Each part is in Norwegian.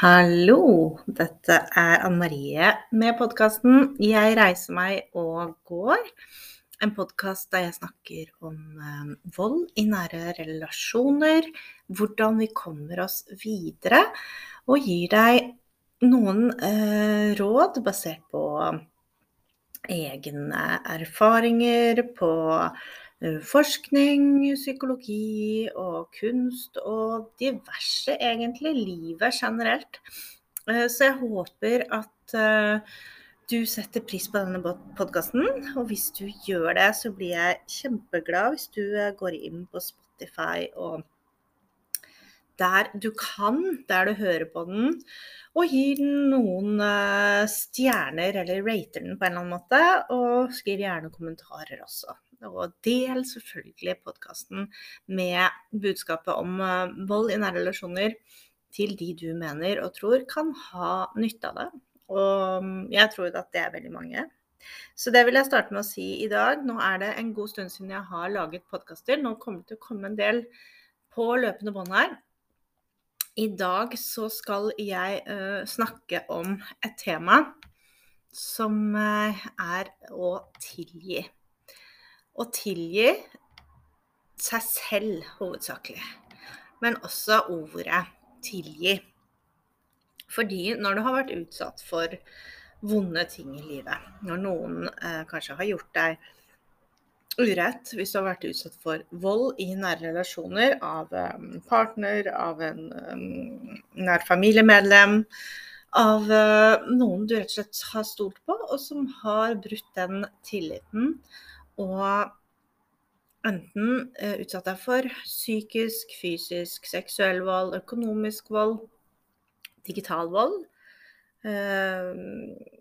Hallo! Dette er Anne Marie med podkasten 'Jeg reiser meg og går'. En podkast der jeg snakker om eh, vold i nære relasjoner, hvordan vi kommer oss videre, og gir deg noen eh, råd basert på egne erfaringer, på forskning, psykologi og kunst og diverse, egentlig. Livet generelt. Eh, så jeg håper at eh, du setter pris på denne podkasten. Og hvis du gjør det, så blir jeg kjempeglad hvis du eh, går inn på Spotify og der du kan, der du hører på den, og gir den noen eh, stjerner, eller rater den på en eller annen måte. Og skriv gjerne kommentarer også. Og del selvfølgelig podkasten med budskapet om eh, vold i nære relasjoner til de du mener og tror kan ha nytte av det. Og mm, jeg tror at det er veldig mange. Så det vil jeg starte med å si i dag. Nå er det en god stund siden jeg har laget podkaster. Nå kommer det til å komme en del på løpende bånd her. I dag så skal jeg uh, snakke om et tema som uh, er å tilgi. Å tilgi seg selv hovedsakelig, men også ordet tilgi. Fordi når du har vært utsatt for vonde ting i livet, når noen eh, kanskje har gjort deg urett, hvis du har vært utsatt for vold i nære relasjoner av um, partner, av en um, nær familiemedlem, av uh, noen du rett og slett har stolt på, og som har brutt den tilliten. Og enten uh, utsatt deg for psykisk, fysisk, seksuell vold, økonomisk vold, digital vold. Eh,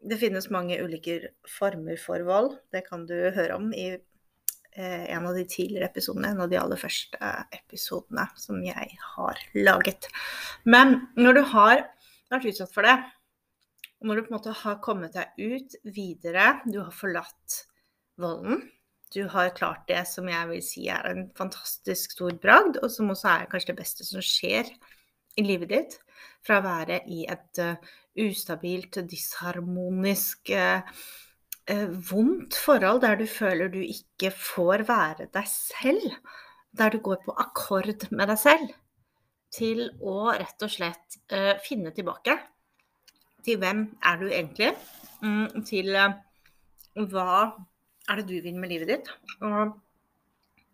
det finnes mange ulike former for vold. Det kan du høre om i eh, en av de tidligere episodene, en av de aller første episodene som jeg har laget. Men når du har vært utsatt for det, og når du på en måte har kommet deg ut videre, du har forlatt volden, du har klart det som jeg vil si er en fantastisk stor bragd, og som også er kanskje det beste som skjer i livet ditt, fra å være i et uh, ustabilt, disharmonisk, uh, uh, vondt forhold der du føler du ikke får være deg selv, der du går på akkord med deg selv, til å rett og slett finne tilbake til hvem er du egentlig, mm, til hva er det du vil med livet ditt, og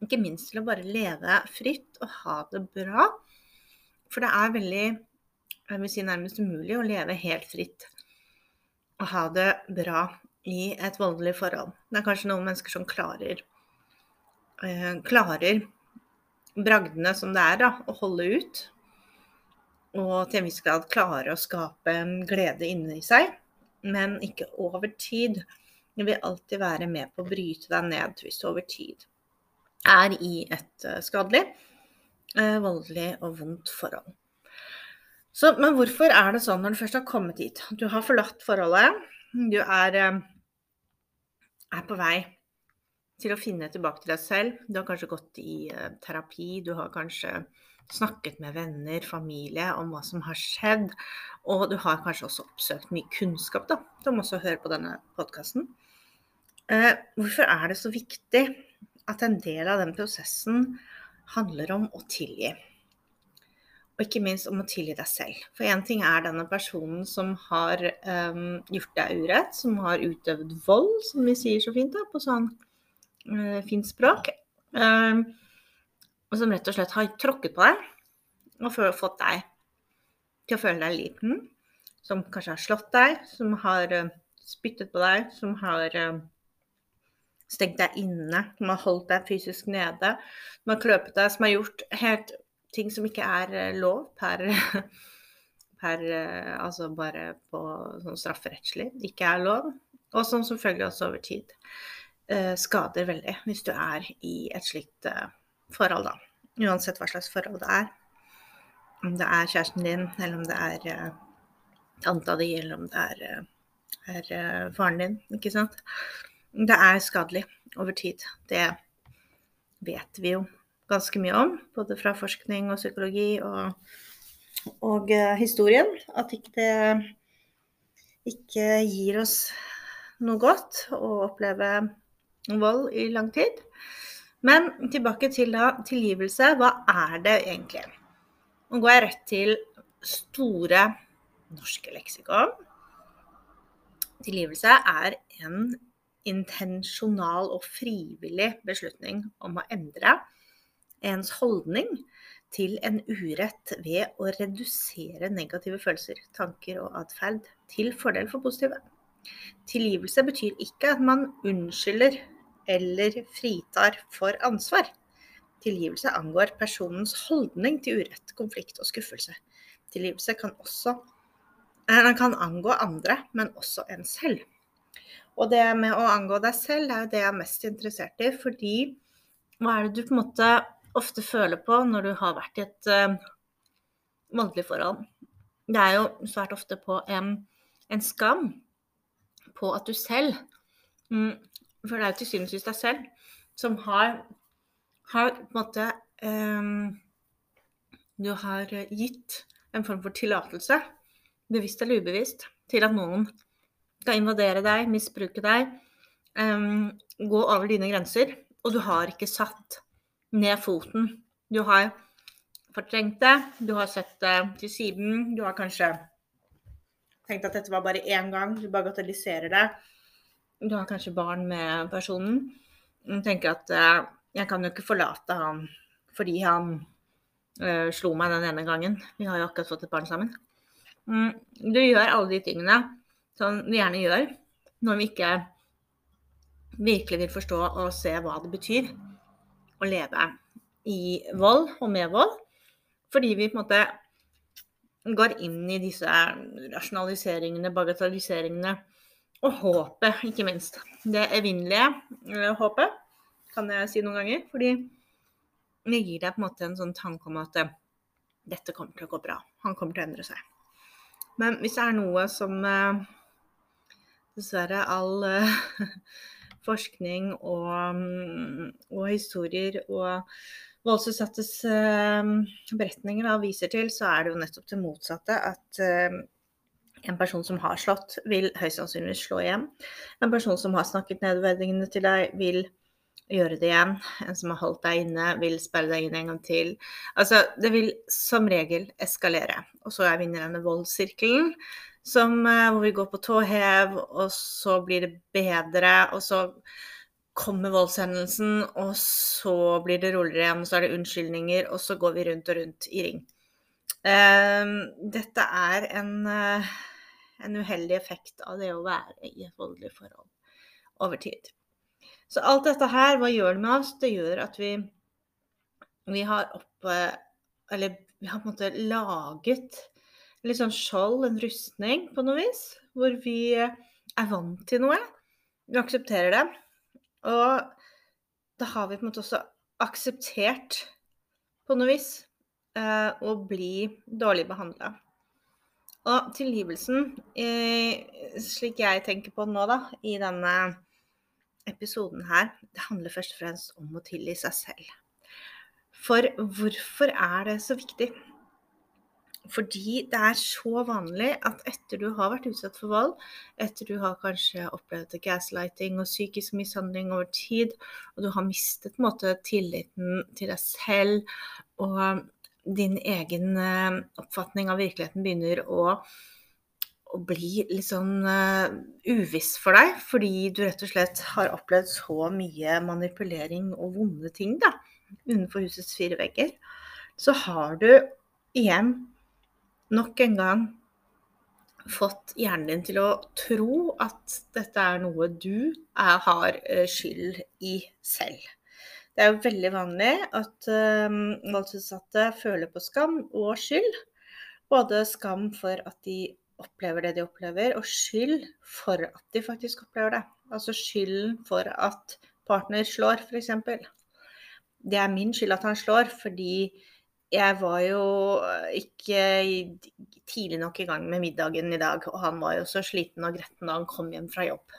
ikke minst til å bare leve fritt og ha det bra for det er veldig, jeg vil si nærmest umulig, å leve helt fritt og ha det bra i et voldelig forhold. Det er kanskje noen mennesker som klarer, eh, klarer bragdene som det er, da, å holde ut. Og til en viss grad klare å skape glede inni seg, men ikke over tid. Det vil alltid være med på å bryte deg ned hvis du over tid er i et uh, skadelig eh, voldelig og vondt forhold. Så, men hvorfor er det sånn når du først har kommet dit? Du har forlatt forholdet. Du er, eh, er på vei til å finne tilbake til deg selv. Du har kanskje gått i eh, terapi. Du har kanskje snakket med venner, familie om hva som har skjedd. Og du har kanskje også oppsøkt mye kunnskap, da, som også hører på denne podkasten. Eh, hvorfor er det så viktig at en del av den prosessen handler om å tilgi. Og ikke minst om å tilgi deg selv. For én ting er denne personen som har um, gjort deg urett, som har utøvd vold, som vi sier så fint da, på sånn uh, fint språk. Um, og som rett og slett har tråkket på deg og fått deg til å føle deg liten. Som kanskje har slått deg, som har uh, spyttet på deg, som har uh, stengt deg inne, som har holdt deg fysisk nede, som har kløpet deg, som har gjort helt ting som ikke er eh, lov per, per eh, Altså bare på sånn strafferettslig ikke er lov, og som selvfølgelig også over tid eh, skader veldig hvis du er i et slikt forhold, da. Uansett hva slags forhold det er. Om det er kjæresten din, eller om det er tanta di, eller om det er, er faren din, ikke sant. Det er skadelig over tid. Det vet vi jo ganske mye om, både fra forskning og psykologi og og uh, historien. At ikke det ikke gir oss noe godt å oppleve vold i lang tid. Men tilbake til da, tilgivelse. Hva er det egentlig? Nå går jeg rett til store norske leksikon. Tilgivelse er en intensjonal og frivillig beslutning om å endre ens holdning til en urett ved å redusere negative følelser, tanker og atferd til fordel for positive. Tilgivelse betyr ikke at man unnskylder eller fritar for ansvar. Tilgivelse angår personens holdning til urett, konflikt og skuffelse. Tilgivelse kan også den kan angå andre, men også en selv. Og det med å angå deg selv er jo det jeg er mest interessert i, fordi hva er det du på en måte ofte føler på når du har vært i et uh, voldelig forhold. Det er jo svært ofte på en, en skam på at du selv mm, For det er jo til syvende og sist deg selv som har, har på en måte um, Du har gitt en form for tillatelse, bevisst eller ubevisst, til at noen skal invadere deg, misbruke deg, um, gå over dine grenser. Og du har ikke satt ned foten. Du har fortrengt det, du har sett det til siden, du har kanskje tenkt at dette var bare én gang, du bagatelliserer det. Du har kanskje barn med personen. Du tenker at uh, jeg kan jo ikke forlate han fordi han uh, slo meg den ene gangen. Vi har jo akkurat fått et barn sammen. Mm, du gjør alle de tingene som vi gjerne gjør når vi ikke virkelig vil forstå og se hva det betyr å leve i vold og med vold. Fordi vi på en måte går inn i disse rasjonaliseringene, bagatelliseringene og håpet, ikke minst. Det evinnelige eh, håpet, kan jeg si noen ganger. Fordi det gir deg på en måte en sånn tanke om at eh, dette kommer til å gå bra. Han kommer til å endre seg. Men hvis det er noe som eh, dessverre all forskning og, mm, og historier og voldsutsattes uh, beretninger da, viser til, så er det jo nettopp det motsatte. At uh, en person som har slått, vil høyst sannsynlig slå igjen. En person som har snakket nedverdigende til deg, vil gjøre det igjen. En som har holdt deg inne, vil sperre deg inn en gang til. Altså, det vil som regel eskalere. Og så er vi inne i denne voldssirkelen som, eh, hvor vi går på tå hev, og så blir det bedre, og så kommer voldshendelsen, og så blir det roligere igjen, og så er det unnskyldninger, og så går vi rundt og rundt i ring. Uh, dette er en, uh, en, uheldig effekt av det å være i et voldelig forhold over tid. Så alt dette her, hva gjør det med oss? Det gjør at vi, vi har oppe Eller vi har på en måte laget litt sånn skjold, en rustning på noe vis, hvor vi er vant til noe. Vi aksepterer det. Og da har vi på en måte også akseptert, på noe vis, eh, å bli dårlig behandla. Og tilgivelsen, slik jeg tenker på nå, da, i denne episoden her, det handler først og fremst om å tilgi seg selv. For hvorfor er det så viktig? Fordi det er så vanlig at etter du har vært utsatt for vold, etter du har kanskje opplevd gaslighting og psykisk mishandling over tid, og du har mistet måte, tilliten til deg selv, og din egen uh, oppfatning av virkeligheten begynner å, å bli litt sånn uh, uviss for deg, fordi du rett og slett har opplevd så mye manipulering og vonde ting da, innenfor husets fire vegger, så har du igjen nok en gang fått hjernen din til å tro at dette er noe du er, har eh, skyld i selv. Det er jo veldig vanlig at um, voldsutsatte føler på skam og skyld. Både skam for at de opplever det de opplever, og skyld for at de faktisk opplever det. Altså skylden for at partner slår, f.eks. Det er min skyld at han slår fordi jeg var jo ikke tidlig nok i gang med middagen i dag, og han var jo så sliten og gretten da han kom hjem fra jobb.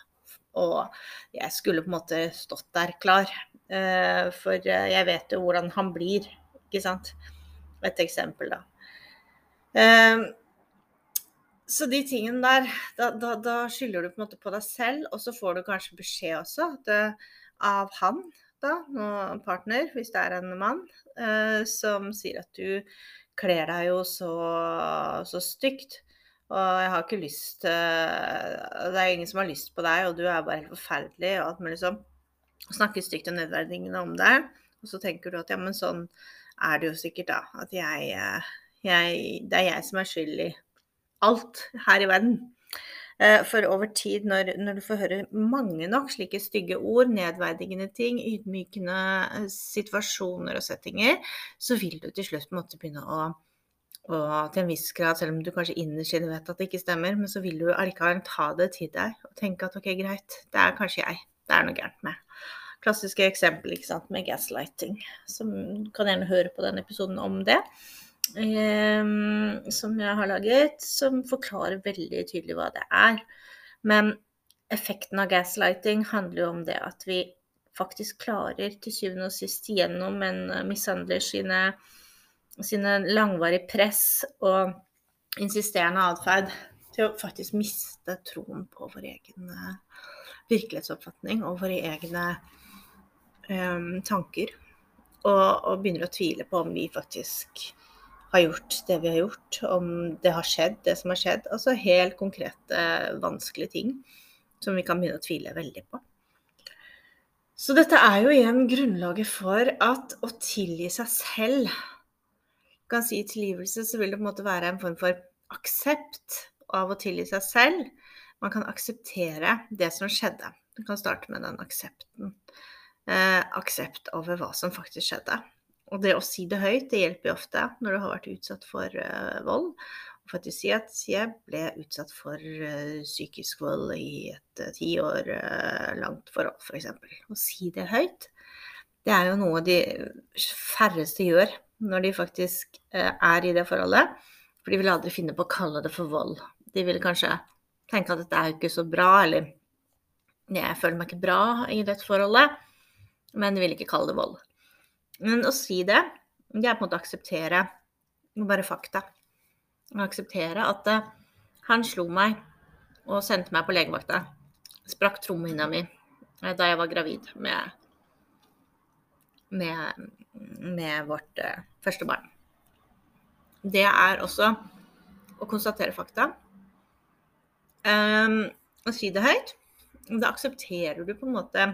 Og jeg skulle på en måte stått der klar, eh, for jeg vet jo hvordan han blir, ikke sant. Et eksempel, da. Eh, så de tingene der, da, da, da, skylder du på en måte på deg selv, og så får du kanskje beskjed også det, av han, da, noen partner, hvis det er en mann, eh, som sier at du kler deg jo så, så stygt. Og jeg har ikke lyst til Det er ingen som har lyst på deg, og du er bare helt forferdelig og at man liksom Snakker stygt og nedverdigende om deg. Og så tenker du at ja, men sånn er det jo sikkert, da. At jeg, eh, jeg Det er jeg som er skyld i alt her i verden. Eh, for over tid, når, når, du får høre mange nok slike stygge ord, nedverdigende ting, ydmykende eh, situasjoner og settinger, så vil du til slutt måtte begynne å og til en viss grad, selv om du kanskje innerst inne vet at det ikke stemmer, men så vil du allikevel ta det til deg og tenke at ok, greit, det er kanskje jeg. Det er noe gærent med. Klassiske eksempel ikke sant, med gaslighting. Som kan gjerne høre på den episoden om det. Um, som jeg har laget, som forklarer veldig tydelig hva det er. Men effekten av gaslighting handler jo om det at vi faktisk klarer til syvende og sist gjennom en mishandler sine sine langvarige press og insisterende atferd til å faktisk miste troen på vår egen eh, virkelighetsoppfatning og våre egne um, tanker. Og, og, begynner å tvile på om vi faktisk har gjort det vi har gjort, om det har skjedd, det som har skjedd. Altså helt konkrete, vanskelige ting som vi kan begynne å tvile veldig på. Så dette er jo igjen grunnlaget for at å tilgi seg selv kan si tilgivelse, så vil det på en måte være en form for aksept av å tilgi seg selv. Man kan akseptere det som skjedde. Du kan starte med den aksepten. Eh, aksept over hva som faktisk skjedde. Og det å si det høyt, det hjelper jo ofte når du har vært utsatt for uh, vold. Og faktisk si at jeg ble utsatt for uh, psykisk vold i et uh, ti år langt forhold, f.eks. For å si det høyt, det er jo noe de færreste gjør når de faktisk er i det forholdet. For de vil aldri finne på å kalle det for vold. De vil kanskje tenke at dette er jo ikke så bra, eller jeg føler meg ikke bra i dette forholdet, men de vil ikke kalle det vold. Men å si det, det er på en måte å akseptere bare fakta. Å akseptere at uh, han slo meg og sendte meg på legevakta. Sprakk trommehinna mi uh, da jeg var gravid med, med med vårt uh, første barn. Det er også å konstatere fakta. Um, å si det høyt. Da aksepterer du på en måte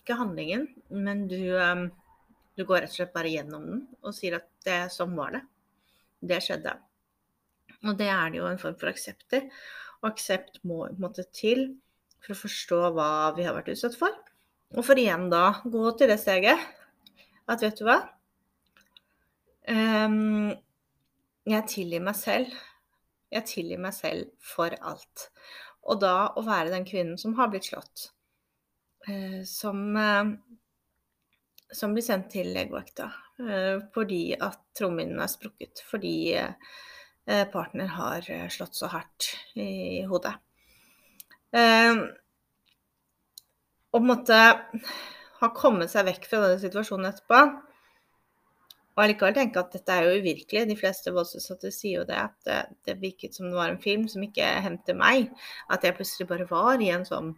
ikke handlingen, men du, um, du går rett og slett bare gjennom den og sier at det, sånn var det. Det skjedde. Og det er det jo en form for aksept i. Og aksept må på en måte til for å forstå hva vi har vært utsatt for. Og for igjen da gå til det steget at vet du hva um, Jeg tilgir meg selv. Jeg tilgir meg selv for alt. Og da å være den kvinnen som har blitt slått, uh, som, uh, som blir sendt til legevakta uh, fordi at trommehinnen er sprukket, fordi partner har slått så hardt i hodet. Og på en måte har kommet seg vekk fra denne situasjonen etterpå. Og allikevel tenke at dette er jo uvirkelig. De fleste voldsutsatte sier jo det, at det, det, virket som det var en film som ikke hendte meg. At jeg plutselig bare var i en sånn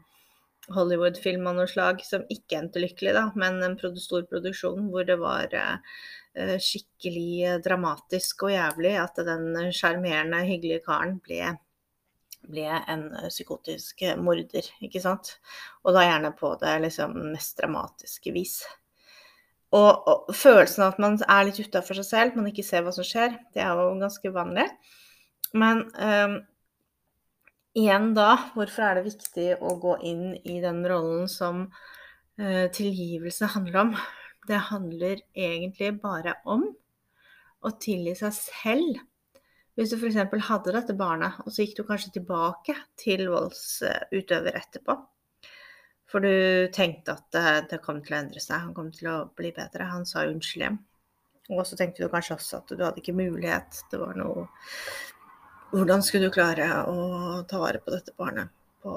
Hollywood-film av noe slag som ikke endte lykkelig, da, men en stor produksjon hvor det var uh, skikkelig dramatisk og jævlig at den sjarmerende, hyggelige karen ble ble en eh, psykotisk eh, morder, ikke sant. Og da gjerne på det liksom mest dramatiske vis. Og, og følelsen av at man er litt utafor seg selv, man ikke ser hva som skjer, det er jo ganske vanlig. Men um, igjen da, hvorfor er det viktig å gå inn i den rollen som uh, tilgivelse handler om? Det handler egentlig bare om å tilgi seg selv hvis du f.eks. hadde dette barnet, og så gikk du kanskje tilbake til voldsutøver etterpå. For du tenkte at det, det kom til å endre seg, han kom til å bli bedre. Han sa unnskyld hjem. Og så tenkte du kanskje også at du hadde ikke mulighet. Det var noe Hvordan skulle du klare å ta vare på dette barnet på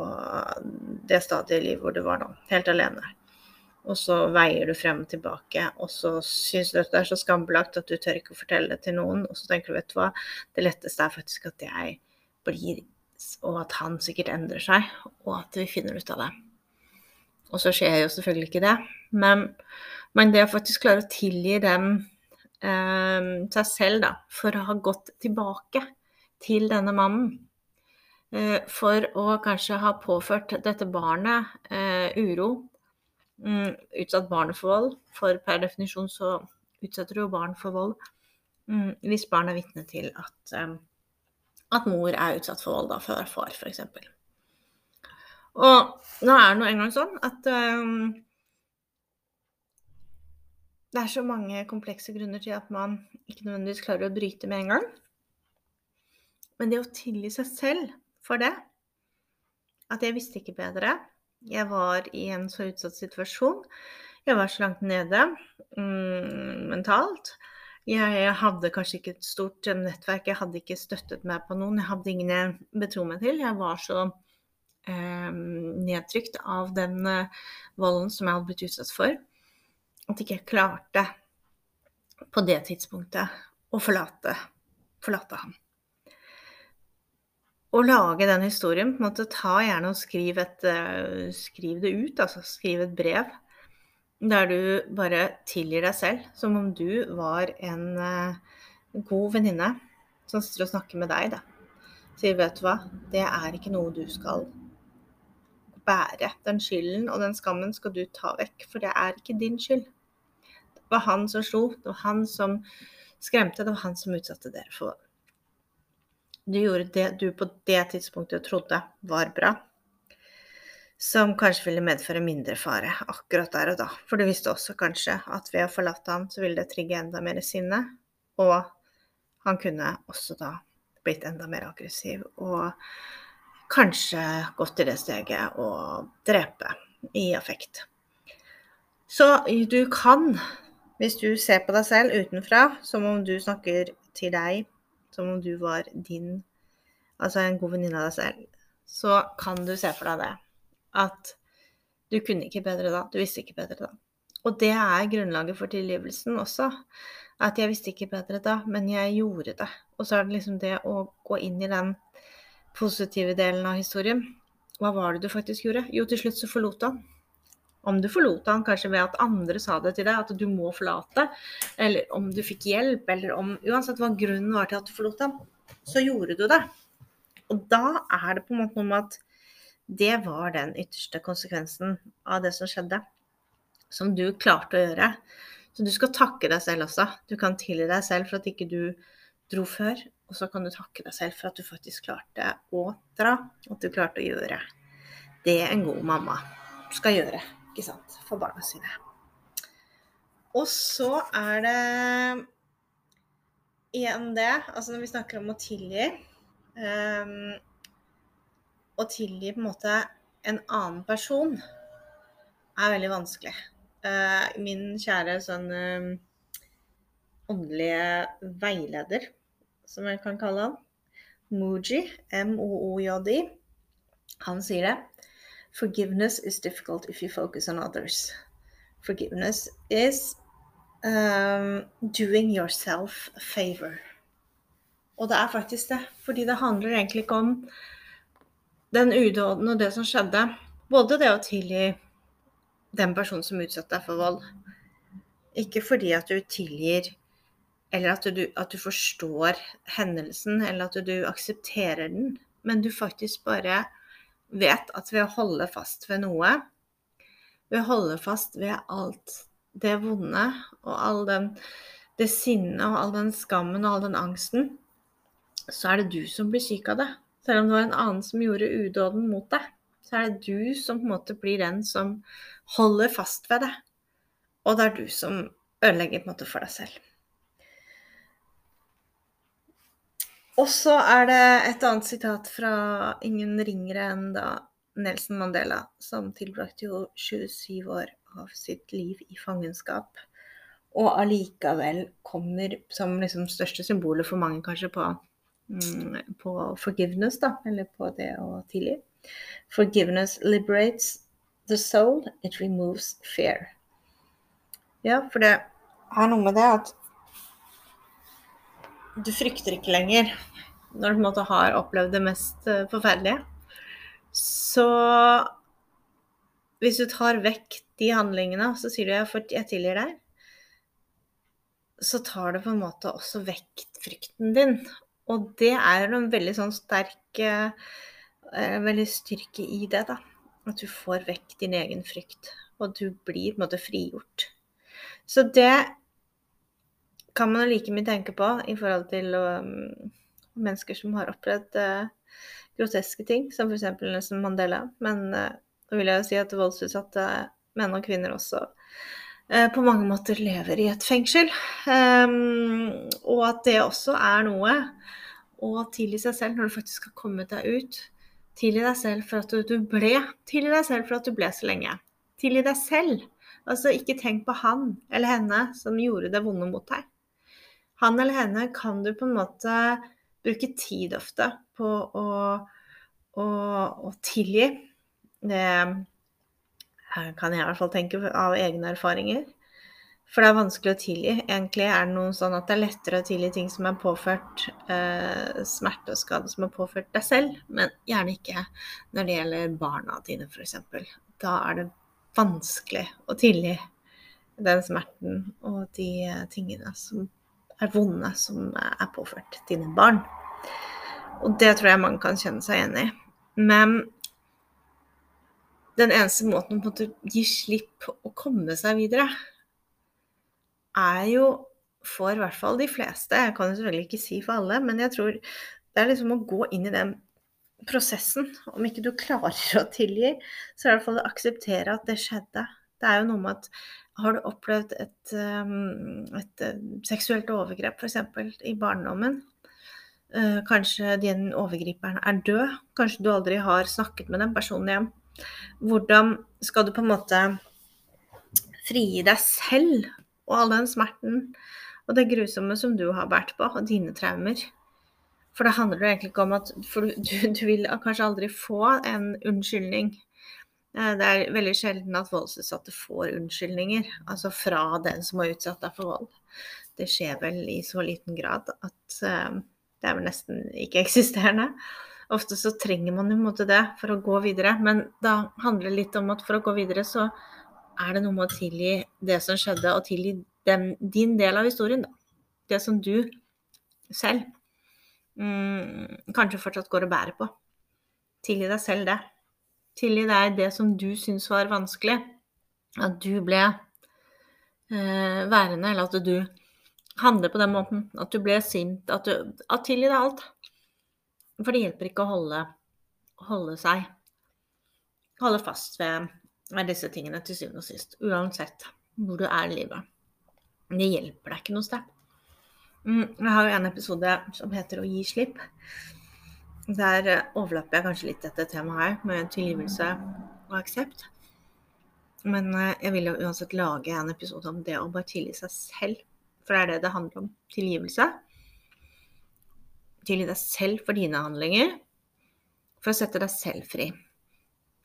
det stadiet i livet hvor du var nå, helt alene? og så veier du frem og tilbake, og så syns du at det er så skambelagt at du tør ikke å fortelle det til noen, og så tenker du, vet du hva, det letteste er faktisk at jeg blir og at han sikkert endrer seg, og at vi finner ut av det. Og så skjer jo selvfølgelig ikke det, men, men det å faktisk klare å tilgi dem eh, seg selv, da, for å ha gått tilbake til denne mannen, eh, for å kanskje ha påført dette barnet eh, uro, mm, utsatt barnet for vold, for per definisjon så utsetter du jo barn for vold mm, hvis barn er vitne til at eh, at mor er utsatt for vold da, før far, f.eks. Og nå er det nå engang sånn at um, det er så mange komplekse grunner til at man ikke nødvendigvis klarer å bryte med en gang. Men det å tilgi seg selv for det At jeg visste ikke bedre. Jeg var i en så utsatt situasjon. Jeg var så langt nede mm, mentalt. Jeg hadde kanskje ikke et stort nettverk, jeg hadde ikke støttet meg på noen. Jeg hadde ingen jeg betro meg til. Jeg var så eh, nedtrykt av den eh, volden som jeg hadde blitt utsatt for, at ikke jeg klarte på det tidspunktet å forlate, forlate ham. Å lage den historien, på en måte ta gjerne og skriv, et, uh, skriv det ut, altså skriv et brev der du bare tilgir deg selv, som om du var en uh, god venninne som sitter og snakker med deg, da. Sier, vet du hva, det er ikke noe du skal bære. Den skylden og den skammen skal du ta vekk, for det er ikke din skyld. Det var han som slo, det var han som skremte, det var han som utsatte dere for Du gjorde det du på det tidspunktet trodde var bra, som kanskje ville medføre mindre fare akkurat der og da. For du visste også kanskje at ved å forlate ham, så ville det trigge enda mer sinne. Og han kunne også da blitt enda mer aggressiv og kanskje gått til det steget å drepe i affekt. Så du kan, hvis du ser på deg selv utenfra som om du snakker til deg, som om du var din, altså en god venninne av deg selv, så kan du se for deg det at du kunne ikke bedre da, du visste ikke bedre da. Og det er grunnlaget for tilgivelsen også. At jeg visste ikke bedre da, men jeg gjorde det. Og så er det liksom det å gå inn i den positive delen av historien. Hva var det du faktisk gjorde? Jo, til slutt så forlot han. Om du forlot han kanskje ved at andre sa det til deg, at du må forlate, eller om du fikk hjelp, eller om Uansett hva grunnen var til at du forlot ham, så gjorde du det. Og da er det på en måte noe med at det var den ytterste konsekvensen av det som skjedde. Som du klarte å gjøre. Så du skal takke deg selv også. Du kan tilgi deg selv for at ikke du dro før. Og så kan du takke deg selv for at du faktisk klarte å dra. At du klarte å gjøre det en god mamma skal gjøre ikke sant, for barna sine. Og så er det igjen det, altså når vi snakker om å tilgi um, å tilgi på en måte en annen person er veldig vanskelig. Uh, min kjære sånn um, åndelige veileder, som jeg kan kalle han, Mooji, M-O-O-J-I, han sier det. Forgiveness is difficult if you focus on others. Forgiveness is um, doing yourself a favor. Og det er faktisk det, fordi det handler egentlig ikke om den udåden og det som skjedde, både det å tilgi den personen som utsatte deg for vold, ikke fordi at du tilgir eller at du, at du, forstår hendelsen, eller at du aksepterer den, men du faktisk bare vet at ved å holde fast ved noe, ved å holde fast ved alt det vonde og all den, det sinnet og all den skammen og all den angsten, så er det du som blir syk av det. Selv om det var en annen som gjorde udåden mot deg, så er det du som på en måte blir den som holder fast ved det. Og det er du som ødelegger på en måte for deg selv. Og så er det et annet sitat fra ingen ringere enn da Nelson Mandela, som tilbrakte jo 27 år av sitt liv i fangenskap. Og allikevel kommer som liksom største symbolet for mange kanskje på Mm, på forgiveness, da, eller på det å tilgi. Forgiveness liberates, the soul, it removes fear. Ja, for det er noe med det at du frykter ikke lenger når du på en måte har opplevd det mest eh, forferdelige. Så hvis du tar vekk de handlingene, så sier du at 'jeg tilgir deg', så tar det på en måte også vekk frykten din. Og det er en veldig sånn sterk eh, veldig styrke i det, da. At du får vekk din egen frykt. Og du blir på en måte frigjort. Så det kan man like mye tenke på i forhold til um, mennesker som har opplevd uh, groteske ting, som f.eks. Nelson Mandela. Men uh, da vil jeg jo si at voldsutsatte menn og kvinner også uh, på mange måter lever i et fengsel. Um, og at det også er noe å tilgi seg selv når du faktisk har kommet deg ut. Tilgi deg selv for at du ble. Tilgi deg selv for at du ble så lenge. Tilgi deg selv. Altså, ikke tenk på han eller henne som gjorde det vonde mot deg. Han eller henne kan du på en måte bruke tid ofte på å, å, å tilgi. Det kan jeg i hvert fall tenke av egne erfaringer. For det er vanskelig å tilgi. Egentlig er det noe sånn at det er lettere å tilgi ting som er påført eh, smerte og skade som er påført deg selv, men gjerne ikke når det gjelder barna dine, f.eks. Da er det vanskelig å tilgi den smerten og de tingene som er vonde, som er påført dine barn. Og det tror jeg mange kan kjenne seg igjen i. Men den eneste måten å gi slipp og komme seg videre, er jo for i hvert fall de fleste, jeg kan jo selvfølgelig ikke si for alle, men jeg tror det er liksom å gå inn i den prosessen. Om ikke du klarer å tilgi, så er det i hvert fall å akseptere at det skjedde. Det er jo noe med at har du opplevd et, um, et eh, seksuelt overgrep f.eks. i barndommen? Eh, kanskje din overgriperen er død. Kanskje du aldri har snakket med den personen igjen. Hvordan skal du på en måte frigi deg selv og all den smerten og det grusomme som du har båret på, og dine traumer? For det handler jo egentlig ikke om at du, du vil kanskje aldri få en unnskyldning. Eh, det er veldig sjelden at voldsutsatte får unnskyldninger, altså fra den som er utsatt for vold. Det skjer vel i så liten grad at uh, det er vel nesten ikke-eksisterende. Ofte så trenger man jo måte det for å gå videre, men da handler det litt om at for å gå videre så er det noe med å tilgi det som skjedde, og tilgi den, din del av historien, da. Det som du selv mm, kanskje fortsatt går og bærer på. Tilgi deg selv det. Tilgi deg det som du syns var vanskelig. At du ble eh, værende, eller at du handler på den måten. At du ble sint. At du at Tilgi deg alt. For det hjelper ikke å holde, holde seg Holde fast ved, ved disse tingene til syvende og sist. Uansett hvor du er i livet. Det hjelper deg ikke noe sted. Mm, jeg har jo en episode som heter 'Å gi slipp'. Der eh, overlapper jeg kanskje litt dette temaet her, med tilgivelse og aksept. Men eh, jeg vil jo uansett lage en episode om det å bare tilgi seg selv. For det er det det handler om. Tilgivelse. Tilgi deg selv for dine handlinger. For å sette deg selv fri.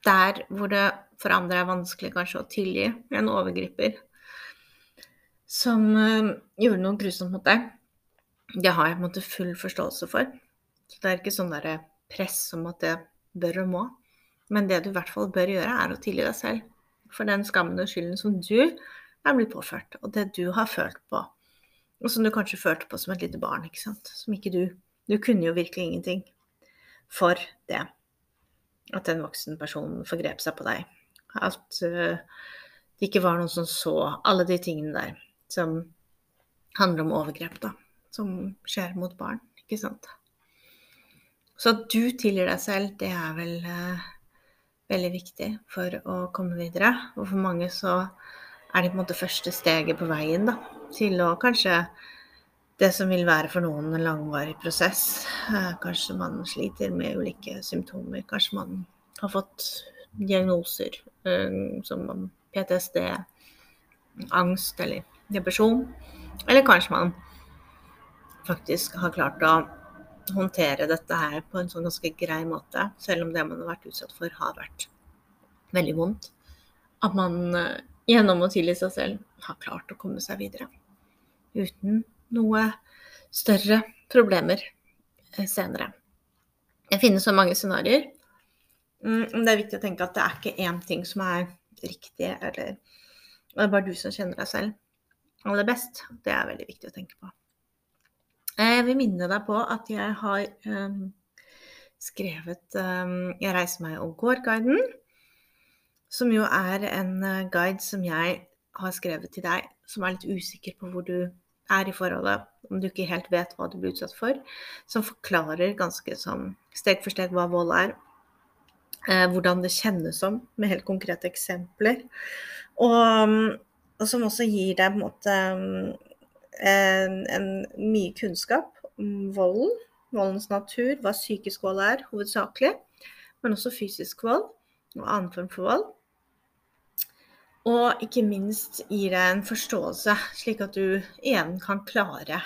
Der hvor det for andre er vanskelig kanskje å tilgi en overgriper som uh, gjorde noe grusomt mot deg, det har jeg på en måte full forståelse for. Så det er ikke sånn der press om at det bør og må. Men det du i hvert fall bør gjøre, er å tilgi deg selv for den skammen og skylden som du er blitt påført, og det du har følt på. Og som du kanskje følte på som et lite barn, ikke sant. Som ikke du Du kunne jo virkelig ingenting for det. At den voksen personen forgrep seg på deg. At uh, det ikke var noen som så alle de tingene der som handler om overgrep, da som skjer mot barn, ikke sant. Så at du tilgir deg selv, det er vel eh, veldig viktig for å komme videre. Og for mange så er det på en måte første steget på veien da, til å kanskje det som vil være for noen en langvarig prosess. Eh, kanskje man sliter med ulike symptomer. Kanskje man har fått diagnoser eh, som PTSD, angst eller depresjon. Eller kanskje man faktisk har klart å håndtere dette her på en sånn ganske grei måte, selv om det man har vært utsatt for, har vært veldig vondt. at man eh, gjennom å tilgi seg selv har klart å komme seg videre. Uten noe større problemer eh, senere. Det finnes så mange scenarioer. Mm, det er viktig å tenke at det er ikke én ting som er riktig, eller det er bare du som kjenner deg selv aller best. Det er veldig viktig å tenke på. Jeg vil minne deg på at jeg har um, skrevet um, 'Jeg reiser meg og går'-guiden. Som jo er en eh, guide som jeg har skrevet til deg som er litt usikker på hvor du er i forholdet, om du ikke helt vet hva du blir utsatt for. Som forklarer ganske som steg for steg hva vold er. Eh, hvordan det kjennes som, med helt konkrete eksempler. Og, og som også gir deg på en måte en, en, mye kunnskap om volden voldens natur, hva psykisk vold er hovedsakelig, men også fysisk vold og annen form for vold. Og ikke minst gir deg en forståelse, slik at du igjen kan klare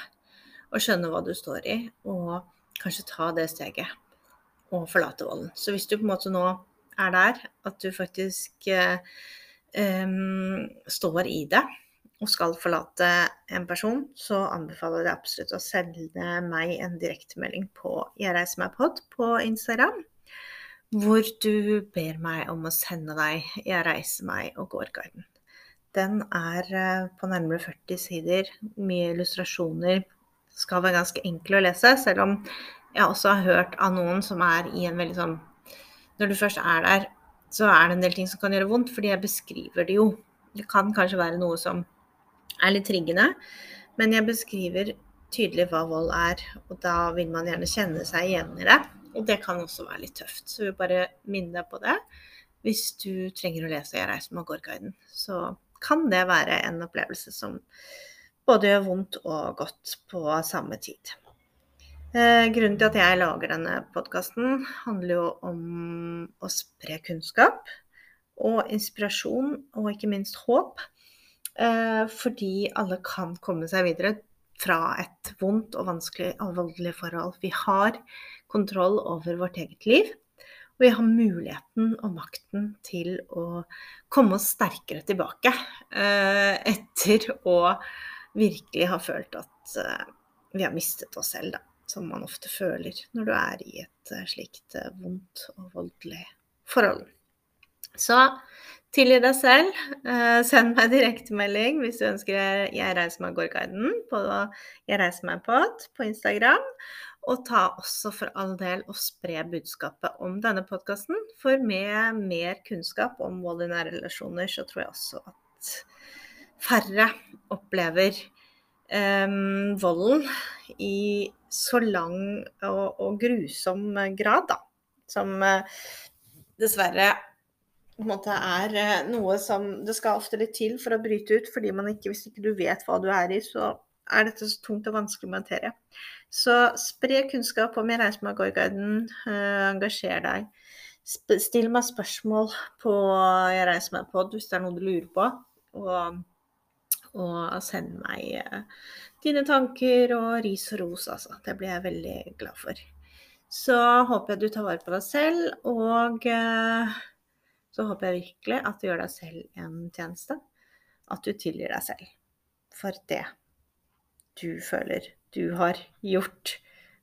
å skjønne hva du står i, og kanskje ta det steget og forlate volden. Så hvis du på en måte nå er der at du faktisk eh, um, står i det, og skal forlate en person, så anbefaler jeg absolutt å sende meg en direktemelding på Jeg reiser meg pod på Instagram. Hvor du ber meg om å sende deg Jeg reiser meg og går-guiden. Den er eh, på nærmere 40 sider, mye illustrasjoner. Skal være ganske enkel å lese, selv om jeg også har hørt av noen som er i en veldig sånn Når du først er der, så er det en del ting som kan gjøre vondt, fordi jeg beskriver det jo. Det kan kanskje være noe som er litt triggende. Men jeg beskriver tydelig hva vold er, og da vil man gjerne kjenne seg igjen i det. Og det kan også være litt tøft. Så vi bare minne deg på det. Hvis du trenger å lese 'Jeg reiser med Gårdguiden', så kan det være en opplevelse som både gjør vondt og godt på samme tid. Eh, grunnen til at jeg lager denne podkasten, handler jo om å spre kunnskap og inspirasjon, og ikke minst håp fordi alle kan komme seg videre fra et vondt og vanskelig og voldelig forhold. Vi har kontroll over vårt eget liv. Og vi har muligheten og makten til å komme oss sterkere tilbake eh, etter å virkelig ha følt at eh, vi har mistet oss selv, da. Som man ofte føler når du er i et slikt vondt og voldelig forhold. Så Tilgi deg selv. Uh, send meg direktemelding hvis du ønsker Jeg reiser meg Gårdguiden på Jeg reiser meg pod på Instagram. Og ta også for all del og spre budskapet om denne podkasten. For med mer kunnskap om vold i nære relasjoner, så tror jeg også at færre opplever um, volden i så lang og, og grusom grad, da. Som uh, dessverre måte er eh, noe som Det skal ofte litt til for å bryte ut, fordi man ikke, hvis ikke du vet hva du er i, så er dette så tungt og vanskelig materie. Så spre kunnskap om Jeg reiser meg Gårdguiden. Uh, engasjer deg. Still meg spørsmål på Jeg reiser meg på hvis det er noe du lurer på. Og, og send meg uh, dine tanker og ris og ros, altså. Det blir jeg veldig glad for. Så håper jeg du tar vare på deg selv, og uh, så håper jeg virkelig at du gjør deg selv en tjeneste. At du tilgir deg selv for det du føler du har gjort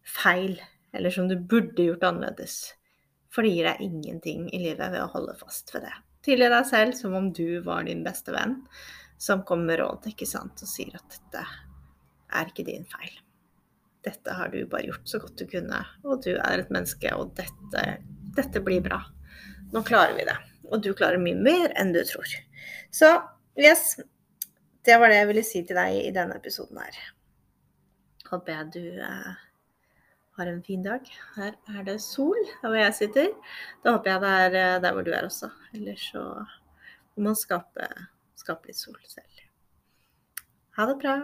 feil, eller som du burde gjort annerledes. For det gir deg ingenting i livet ved å holde fast ved det. Tilgi deg selv som om du var din beste venn som kommer med råd ikke sant, og sier at dette er ikke din feil. Dette har du bare gjort så godt du kunne, og du er et menneske, og dette, dette blir bra. Nå klarer vi det og du klarer mye mer enn du tror. Så yes, det var det jeg ville si til deg i denne episoden her. Håper jeg du eh, har en fin dag. Her er det sol der hvor jeg sitter. Da håper jeg det er eh, der hvor du er også. Ellers så må man skape, skape litt sol selv. Ha det bra.